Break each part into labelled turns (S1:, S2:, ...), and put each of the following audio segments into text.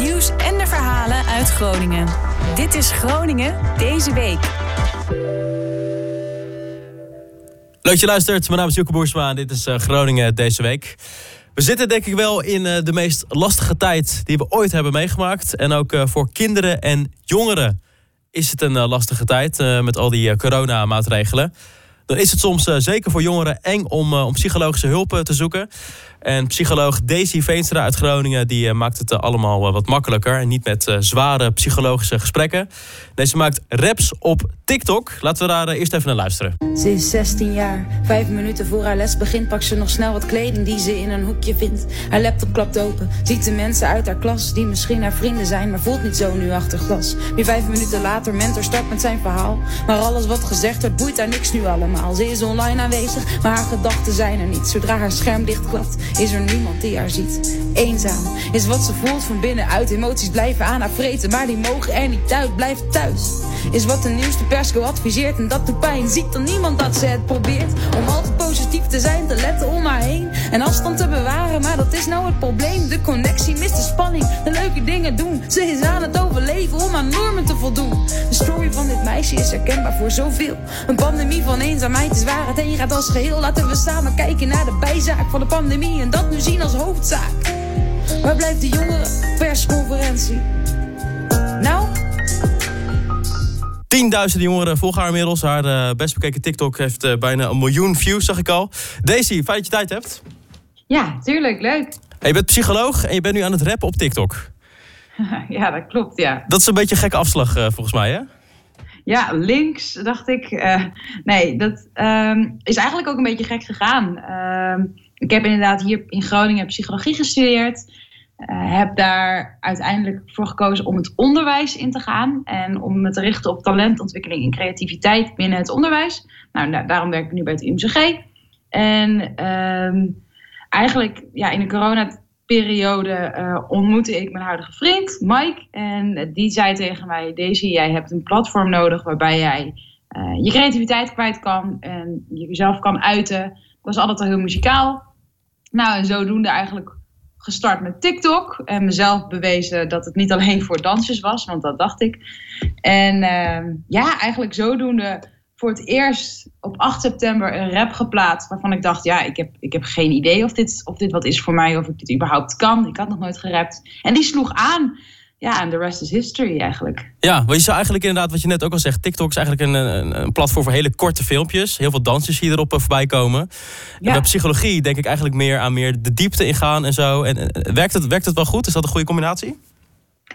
S1: nieuws en de verhalen uit Groningen. Dit is Groningen deze week.
S2: Leuk je luistert. Mijn naam is Joeke Boersma en dit is uh, Groningen deze week. We zitten denk ik wel in uh, de meest lastige tijd die we ooit hebben meegemaakt. En ook uh, voor kinderen en jongeren is het een lastige tijd met al die coronamaatregelen. Dan is het soms zeker voor jongeren eng om, om psychologische hulp te zoeken. En psycholoog Daisy Veenstra uit Groningen die maakt het allemaal wat makkelijker. En niet met zware psychologische gesprekken. Deze maakt raps op TikTok. Laten we daar eerst even naar luisteren.
S3: Ze is 16 jaar. Vijf minuten voor haar les begint pakt ze nog snel wat kleding die ze in een hoekje vindt. Haar laptop klapt open. Ziet de mensen uit haar klas die misschien haar vrienden zijn. Maar voelt niet zo nu achter glas. Weer vijf minuten later mentor start met zijn verhaal. Maar alles wat gezegd wordt boeit haar niks nu allemaal. Ze is online aanwezig, maar haar gedachten zijn er niet. Zodra haar scherm dichtklapt is er niemand die haar ziet. Eenzaam is wat ze voelt van binnenuit. Emoties blijven aan haar vreten, maar die mogen er niet uit. Blijf thuis is wat de nieuwste persco adviseert. En dat doet pijn. Ziet dan niemand dat ze het probeert. Om altijd positief te zijn, te letten om haar heen. En afstand te bewaren, maar dat is nou het probleem. De connectie mist de spanning. De leuke dingen doen. Ze is aan het overleven om aan normen te voldoen. De story van dit meisje is herkenbaar voor zoveel. Een pandemie van eenzaamheid is waar het heen gaat als geheel. Laten we samen kijken naar de bijzaak van de pandemie. En dat nu zien als hoofdzaak. Waar blijft de jonge persconferentie?
S2: Tienduizenden jongeren volgen haar inmiddels. Haar uh, best bekeken TikTok heeft uh, bijna een miljoen views, zag ik al. Daisy, fijn dat je tijd hebt.
S4: Ja, tuurlijk, leuk.
S2: Hey, je bent psycholoog en je bent nu aan het rappen op TikTok.
S4: ja, dat klopt, ja.
S2: Dat is een beetje een gekke afslag uh, volgens mij, hè?
S4: Ja, links dacht ik. nee, dat um, is eigenlijk ook een beetje gek gegaan. Ehm, ik heb inderdaad hier in Groningen psychologie gestudeerd. Uh, heb daar uiteindelijk voor gekozen om het onderwijs in te gaan. En om me te richten op talentontwikkeling en creativiteit binnen het onderwijs. Nou, da daarom werk ik nu bij het UMCG. En um, eigenlijk ja, in de coronaperiode uh, ontmoette ik mijn huidige vriend, Mike. En die zei tegen mij, Daisy, jij hebt een platform nodig waarbij jij je creativiteit kwijt kan. En jezelf kan uiten. Ik was altijd al heel muzikaal. Nou, en zodoende eigenlijk gestart met TikTok. En mezelf bewezen dat het niet alleen voor dansjes was, want dat dacht ik. En uh, ja, eigenlijk zodoende voor het eerst op 8 september een rap geplaatst. Waarvan ik dacht, ja, ik heb, ik heb geen idee of dit, of dit wat is voor mij. Of ik dit überhaupt kan. Ik had nog nooit gerapt. En die sloeg aan. Ja, en de rest is history eigenlijk.
S2: Ja, maar je zou eigenlijk inderdaad, wat je net ook al zegt... TikTok is eigenlijk een, een, een platform voor hele korte filmpjes. Heel veel dansjes die erop voorbij komen. Ja. En bij psychologie denk ik eigenlijk meer aan meer de diepte ingaan en zo. En, en, werkt, het, werkt het wel goed? Is dat een goede combinatie?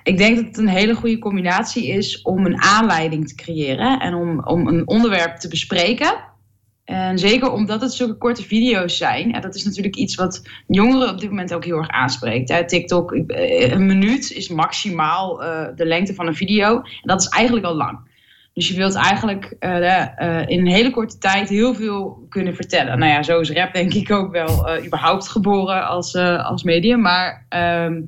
S4: Ik denk dat het een hele goede combinatie is om een aanleiding te creëren... en om, om een onderwerp te bespreken... En zeker omdat het zulke korte video's zijn. Dat is natuurlijk iets wat jongeren op dit moment ook heel erg aanspreekt. TikTok, een minuut is maximaal uh, de lengte van een video. En dat is eigenlijk al lang. Dus je wilt eigenlijk uh, in een hele korte tijd heel veel kunnen vertellen. Nou ja, zo is rap denk ik ook wel überhaupt geboren als, als medium. Maar um,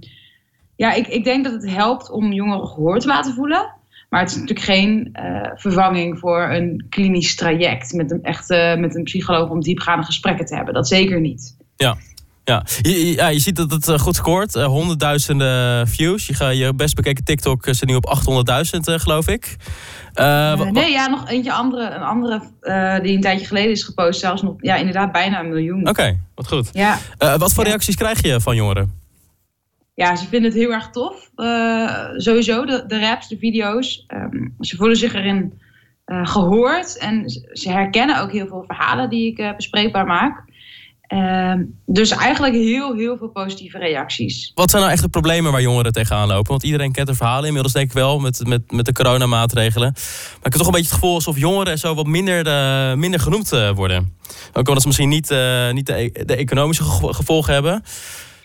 S4: ja, ik, ik denk dat het helpt om jongeren gehoord te laten voelen. Maar het is natuurlijk geen uh, vervanging voor een klinisch traject met een, echte, met een psycholoog om diepgaande gesprekken te hebben. Dat zeker niet.
S2: Ja. Ja. Je, ja, je ziet dat het goed scoort. Uh, honderdduizenden views. Je, ga, je best bekeken TikTok zit nu op 800.000, uh, geloof ik.
S4: nee, ja, nog eentje andere, een andere die een tijdje geleden is gepost. Zelfs nog, ja, inderdaad bijna een miljoen.
S2: Oké, okay, wat goed.
S4: Ja.
S2: wat voor reacties krijg je van jongeren?
S4: Ja, ze vinden het heel erg tof. Uh, sowieso, de, de raps, de video's. Um, ze voelen zich erin uh, gehoord. En ze herkennen ook heel veel verhalen die ik uh, bespreekbaar maak. Uh, dus eigenlijk heel, heel veel positieve reacties.
S2: Wat zijn nou echt de problemen waar jongeren tegenaan lopen? Want iedereen kent de verhalen inmiddels denk ik wel met, met, met de coronamaatregelen. Maar ik heb toch een beetje het gevoel alsof jongeren zo wat minder, de, minder genoemd worden. Ook omdat ze misschien niet, niet de, de economische gevolgen hebben.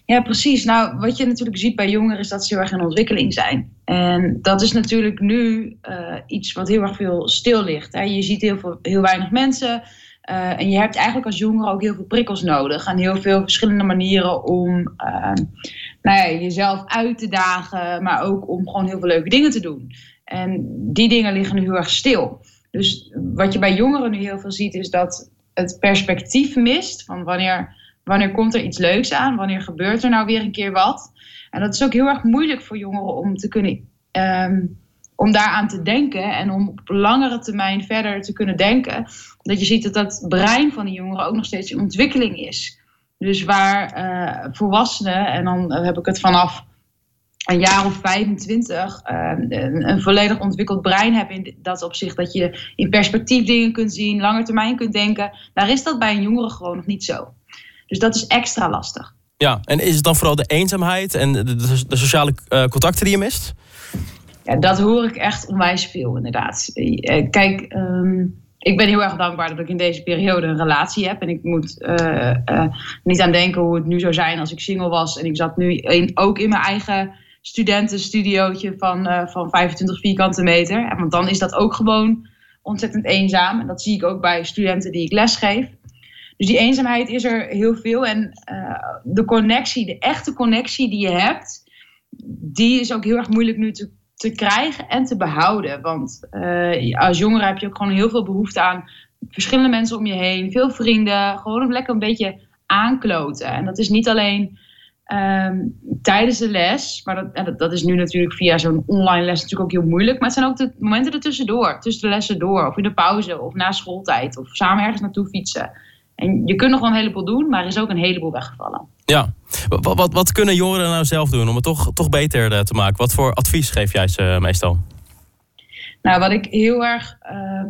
S4: Ja, precies. Nou, wat je natuurlijk ziet bij jongeren is dat ze heel erg in ontwikkeling zijn. En dat is natuurlijk nu uh, iets wat heel erg veel stil ligt. Hè. Je ziet heel, veel, heel weinig mensen. Uh, en je hebt eigenlijk als jongere ook heel veel prikkels nodig. En heel veel verschillende manieren om uh, nou ja, jezelf uit te dagen. Maar ook om gewoon heel veel leuke dingen te doen. En die dingen liggen nu heel erg stil. Dus wat je bij jongeren nu heel veel ziet is dat het perspectief mist van wanneer Wanneer komt er iets leuks aan? Wanneer gebeurt er nou weer een keer wat? En dat is ook heel erg moeilijk voor jongeren om te kunnen. Um, om daaraan te denken en om op langere termijn verder te kunnen denken. Dat je ziet dat dat brein van die jongeren ook nog steeds in ontwikkeling is. Dus waar uh, volwassenen, en dan heb ik het vanaf een jaar of 25 uh, een, een, volledig ontwikkeld brein hebben in dat opzicht. Dat je in perspectief dingen kunt zien, langer termijn kunt denken. Daar is dat bij een jongere gewoon nog niet zo. Dus dat is extra lastig.
S2: Ja, en is het dan vooral de eenzaamheid en de, de, de sociale uh, contacten die je mist?
S4: Ja, dat hoor ik echt onwijs veel, inderdaad. Uh, kijk, um, ik ben heel erg dankbaar dat ik in deze periode een relatie heb. En ik moet uh, niet aan denken hoe het nu zou zijn als ik single was. En ik zat nu in, ook in mijn eigen studentenstudiootje van, van 25 vierkante meter. Want dan is dat ook gewoon ontzettend eenzaam. En dat zie ik ook bij studenten die ik lesgeef. Dus die eenzaamheid is er heel veel. En uh, de connectie, de echte connectie die je hebt, die is ook heel erg moeilijk nu te, te krijgen en te behouden. Want uh, als jongere heb je ook gewoon heel veel behoefte aan verschillende mensen om je heen, veel vrienden, gewoon lekker een beetje aankloten. En dat is niet alleen um, tijdens de les, maar dat, dat, dat, is nu natuurlijk via zo'n online les natuurlijk ook heel moeilijk. Maar het zijn ook de momenten ertussendoor, tussen de lessen door, of in de pauze, of na schooltijd, of samen ergens naartoe fietsen. En je kunt nog wel een heleboel doen, maar er is ook een heleboel weggevallen.
S2: Ja, wat, wat, wat kunnen jongeren nou zelf doen om het toch, toch beter eh, te maken? Wat voor advies geef jij ze meestal?
S4: Nou, wat ik heel erg uh,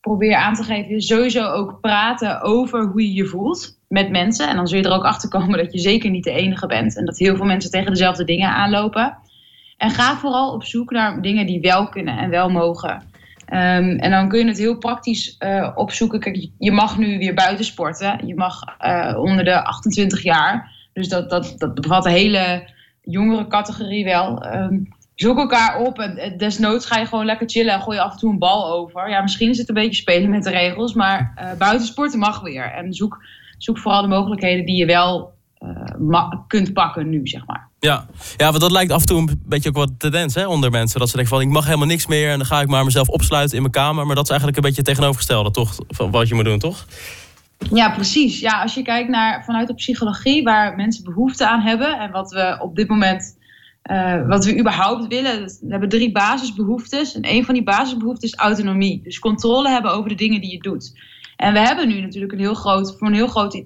S4: probeer aan te geven, is sowieso ook praten over hoe je je voelt met mensen. En dan zul je er ook achter komen dat je zeker niet de enige bent. En dat heel veel mensen tegen dezelfde dingen aanlopen. En ga vooral op zoek naar dingen die wel kunnen en wel mogen. Um, en dan kun je het heel praktisch uh, opzoeken. Kijk, je mag nu weer buiten sporten. Je mag uh, onder de 28 jaar. Dus dat, dat, dat bevat de hele jongere categorie wel. Um, zoek elkaar op en desnoods ga je gewoon lekker chillen en gooi je af en toe een bal over. Ja, misschien is het een beetje spelen met de regels, maar uh, buiten sporten mag weer. En zoek, zoek vooral de mogelijkheden die je wel kunt pakken nu, zeg maar.
S2: Ja. ja, want dat lijkt af en toe een beetje ook wat tendens hè, onder mensen. Dat ze denken van ik mag helemaal niks meer en dan ga ik maar mezelf opsluiten in mijn kamer. Maar dat is eigenlijk een beetje het tegenovergestelde, toch? Van wat je moet doen, toch?
S4: Ja, precies. Ja, als je kijkt naar vanuit de psychologie waar mensen behoefte aan hebben en wat we op dit moment, uh, wat we überhaupt willen. We hebben drie basisbehoeftes en een van die basisbehoeftes is autonomie. Dus controle hebben over de dingen die je doet. En we hebben nu natuurlijk een heel groot, voor een heel groot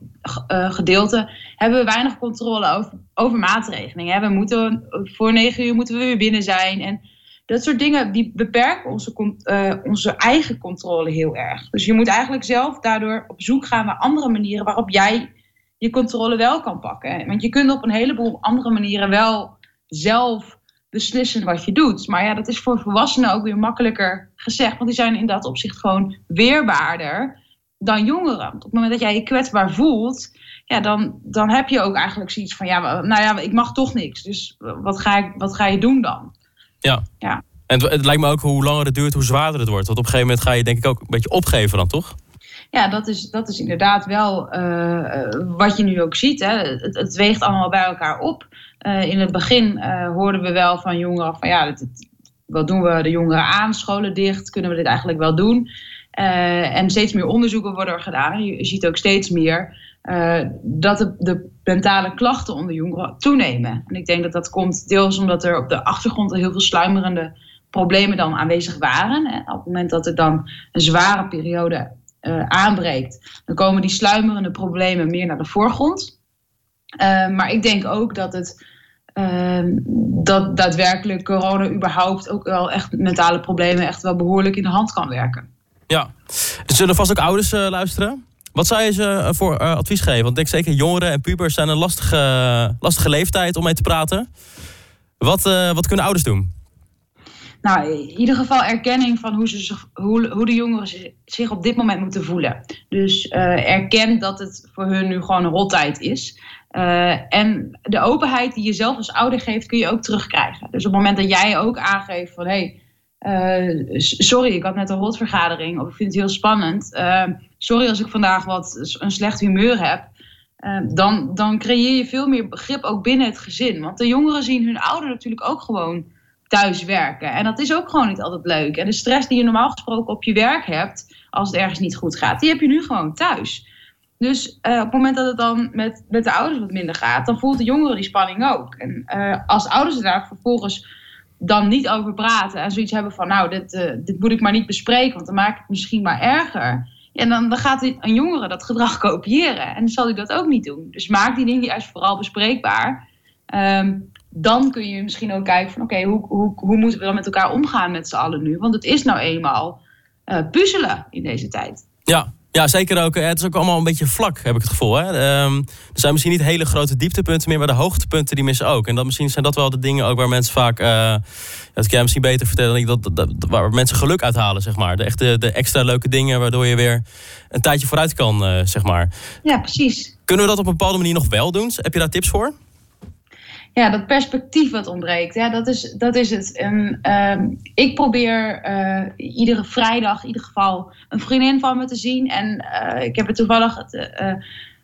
S4: uh, gedeelte, hebben we weinig controle over, over maatregelingen. We moeten, voor negen uur moeten we weer binnen zijn. En dat soort dingen die beperken onze, uh, onze eigen controle heel erg. Dus je moet eigenlijk zelf daardoor op zoek gaan naar andere manieren waarop jij je controle wel kan pakken. Want je kunt op een heleboel andere manieren wel zelf beslissen wat je doet. Maar ja, dat is voor volwassenen ook weer makkelijker gezegd. Want die zijn in dat opzicht gewoon weerbaarder dan jongeren. Op het moment dat jij je kwetsbaar voelt, ja, dan, dan heb je ook eigenlijk zoiets van, ja, nou ja, ik mag toch niks. Dus wat ga, ik, wat ga je doen dan?
S2: Ja. ja. En het, het lijkt me ook hoe langer het duurt, hoe zwaarder het wordt. Want op een gegeven moment ga je denk ik ook een beetje opgeven dan, toch?
S4: Ja, dat is, dat is inderdaad wel uh, wat je nu ook ziet. Hè. Het, het weegt allemaal bij elkaar op. Uh, in het begin hoorden we wel van jongeren van ja, wat doen we de jongeren aan? Scholen dicht, kunnen we dit eigenlijk wel doen? Uh, en steeds meer onderzoeken worden er gedaan. Je ziet ook steeds meer uh, dat de, de, mentale klachten onder jongeren toenemen. En ik denk dat dat komt deels omdat er op de achtergrond heel veel sluimerende problemen dan aanwezig waren. En op het moment dat er dan een zware periode uh, aanbreekt, dan komen die sluimerende problemen meer naar de voorgrond. maar ik denk ook dat het dat daadwerkelijk corona überhaupt ook wel echt mentale problemen echt wel behoorlijk in de hand kan werken.
S2: Ja, er zullen vast ook ouders uh, luisteren. Wat zou je ze uh, voor uh, advies geven? Want ik denk zeker jongeren en pubers zijn een lastige, lastige leeftijd om mee te praten. Wat, wat kunnen ouders doen?
S4: Nou, in ieder geval erkenning van hoe, ze, hoe, hoe de jongeren zich op dit moment moeten voelen. Dus erken dat het voor hun nu gewoon een rottijd is. en de openheid die je zelf als ouder geeft, kun je ook terugkrijgen. Dus op het moment dat jij ook aangeeft van... Hey, uh, sorry, ik had net een rotvergadering of ik vind het heel spannend. Uh, sorry als ik vandaag wat een slecht humeur heb. Uh, dan, dan creëer je veel meer begrip ook binnen het gezin. Want de jongeren zien hun ouder natuurlijk ook gewoon thuis werken. En dat is ook gewoon niet altijd leuk. En de stress die je normaal gesproken op je werk hebt, als het ergens niet goed gaat, die heb je nu gewoon thuis. Dus op het moment dat het dan met, met de ouders wat minder gaat, dan voelt de jongere die spanning ook. En als ouders daar vervolgens dan niet over praten en zoiets hebben van, nou, dit, dit moet ik maar niet bespreken, want dan maak ik het misschien maar erger. En dan, dan gaat een jongere dat gedrag kopiëren. En dan zal hij dat ook niet doen. Dus maak die dingen juist vooral bespreekbaar. Ehm, dan kun je misschien ook kijken van oké, hoe, hoe, hoe moeten we dan met elkaar omgaan met z'n allen nu? Want het is nou eenmaal uh, puzzelen in deze tijd.
S2: Ja, ja, zeker ook. Het is ook allemaal een beetje vlak, heb ik het gevoel. Hè? Ehm, er zijn misschien niet hele grote dieptepunten meer, maar de hoogtepunten die missen ook. En dan misschien zijn dat wel de dingen ook waar mensen vaak, uh, dat kan jij misschien beter vertellen, dat, dat, dat, waar mensen geluk uithalen, zeg maar. De, echte, de extra leuke dingen waardoor je weer een tijdje vooruit kan, uh, zeg maar.
S4: Ja, precies.
S2: Kunnen we dat op een bepaalde manier nog wel doen? Heb je daar tips voor?
S4: Ja, dat perspectief wat ontbreekt. Ja, dat is, dat is het. En, uh, ik probeer uh, iedere vrijdag in ieder geval een vriendin van me te zien. En uh, ik heb het toevallig het, uh,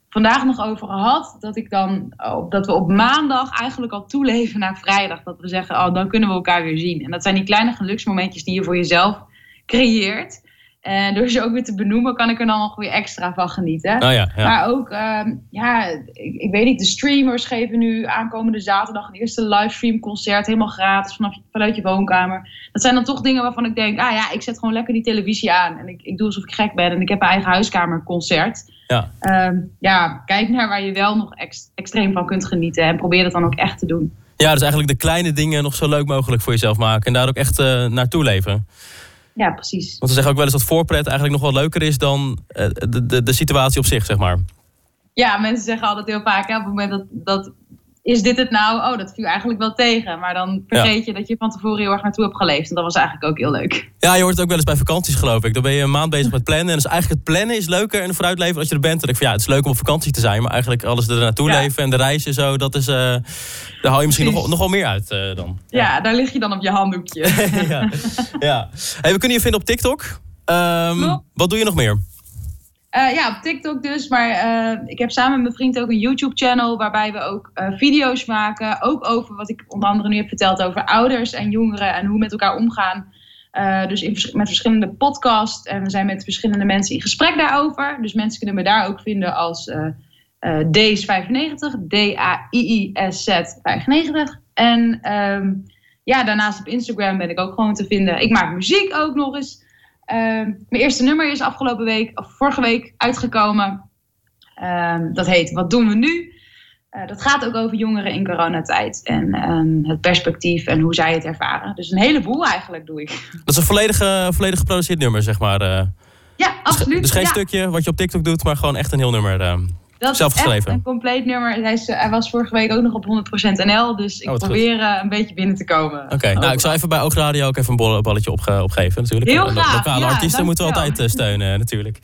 S4: vandaag nog over gehad. Dat, ik dan, dat we op maandag eigenlijk al toeleven naar vrijdag. Dat we zeggen, oh, dan kunnen we elkaar weer zien. En dat zijn die kleine geluksmomentjes die je voor jezelf creëert. En door ze ook weer te benoemen, kan ik er dan nog weer extra van genieten.
S2: Oh ja, ja.
S4: Maar ook, uh, ja, ik, ik, weet niet, de streamers geven nu aankomende zaterdag een eerste livestream concert, helemaal gratis vanaf, vanuit je woonkamer. Dat zijn dan toch dingen waarvan ik denk, ah ja, ik zet gewoon lekker die televisie aan en ik, ik doe alsof ik gek ben en ik heb een eigen huiskamerconcert.
S2: Ja.
S4: Uh, ja, kijk naar waar je wel nog ex, extreem van kunt genieten en probeer dat dan ook echt te doen.
S2: Ja, dus eigenlijk de kleine dingen nog zo leuk mogelijk voor jezelf maken en daar ook echt uh, naartoe leven.
S4: Ja, precies.
S2: Want ze zeggen ook wel eens dat voorpret eigenlijk nog wel leuker is dan uh, de, de, de situatie op zich, zeg maar.
S4: Ja, mensen zeggen altijd heel vaak, hè, op het moment dat, dat is dit het nou? Oh, dat viel eigenlijk wel tegen. Maar dan vergeet ja. je dat je van tevoren heel erg naartoe hebt geleefd. En dat was eigenlijk ook heel leuk.
S2: Ja, je hoort het ook wel eens bij vakanties, geloof ik. Dan ben je een maand bezig met plannen. En dus eigenlijk het plannen is leuker en vooruitleven als je er bent. En ik van ja, het is leuk om op vakantie te zijn. Maar eigenlijk alles er naartoe ja. leven en de reis en zo, dat is, uh, daar haal je misschien nog, nog wel meer uit uh, dan.
S4: Ja. ja. daar lig je dan op je handdoekje.
S2: ja. ja. Hey, we kunnen je vinden op TikTok. Um, wat doe je nog meer?
S4: Uh, ja, op TikTok dus. Maar uh, ik heb samen met mijn vriend ook een YouTube-channel waarbij we ook uh, video's maken. Ook over wat ik onder andere nu heb verteld over ouders en jongeren en hoe met elkaar omgaan. dus in, met verschillende podcasts. En we zijn met verschillende mensen in gesprek daarover. Dus mensen kunnen me daar ook vinden als Days95. D-A-I-I-S-Z 95. En um, ja, daarnaast op Instagram ben ik ook gewoon te vinden. Ik maak muziek ook nog eens. Uh, mijn eerste nummer is afgelopen week, of vorige week, uitgekomen. Uh, dat heet Wat doen we nu? Uh, dat gaat ook over jongeren in coronatijd. En um, het perspectief en hoe zij het ervaren. Dus een heleboel eigenlijk doe ik.
S2: Dat is een volledig, volledig geproduceerd nummer, zeg maar.
S4: Ja, absoluut.
S2: Dus geen
S4: ja.
S2: stukje wat je op TikTok doet, maar gewoon echt een heel nummer. Uh,
S4: dat
S2: zelf
S4: is echt een compleet nummer. Hij, is, hij, was vorige week ook nog op 100% NL. Dus ik
S2: oh,
S4: probeer uh, een beetje binnen te komen.
S2: Oké, okay, nou ik zal even bij Oogradio ook even een balletje opge opgeven natuurlijk.
S4: Heel graag.
S2: Lokale
S4: ja,
S2: artiesten moeten we altijd uh, steunen natuurlijk.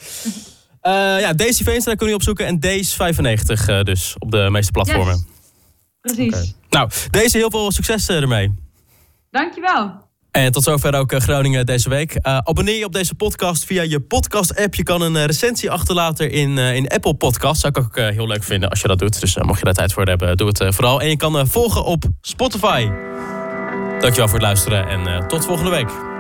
S2: Uh, ja, Daisy Veenstra kun je opzoeken en Days95 uh, dus op de meeste platformen.
S4: Yes. Precies. Okay.
S2: Nou, deze heel veel succes ermee.
S4: Dankjewel.
S2: En tot zover ook Groningen deze week. Uh, abonneer je op deze podcast via je podcast-app. Je kan een recensie achterlaten in, in Apple Podcasts. Zou ik ook heel leuk vinden als je dat doet. Dus mocht je daar tijd voor hebben, doe het vooral. En je kan volgen op Spotify. Dankjewel voor het luisteren en tot volgende week.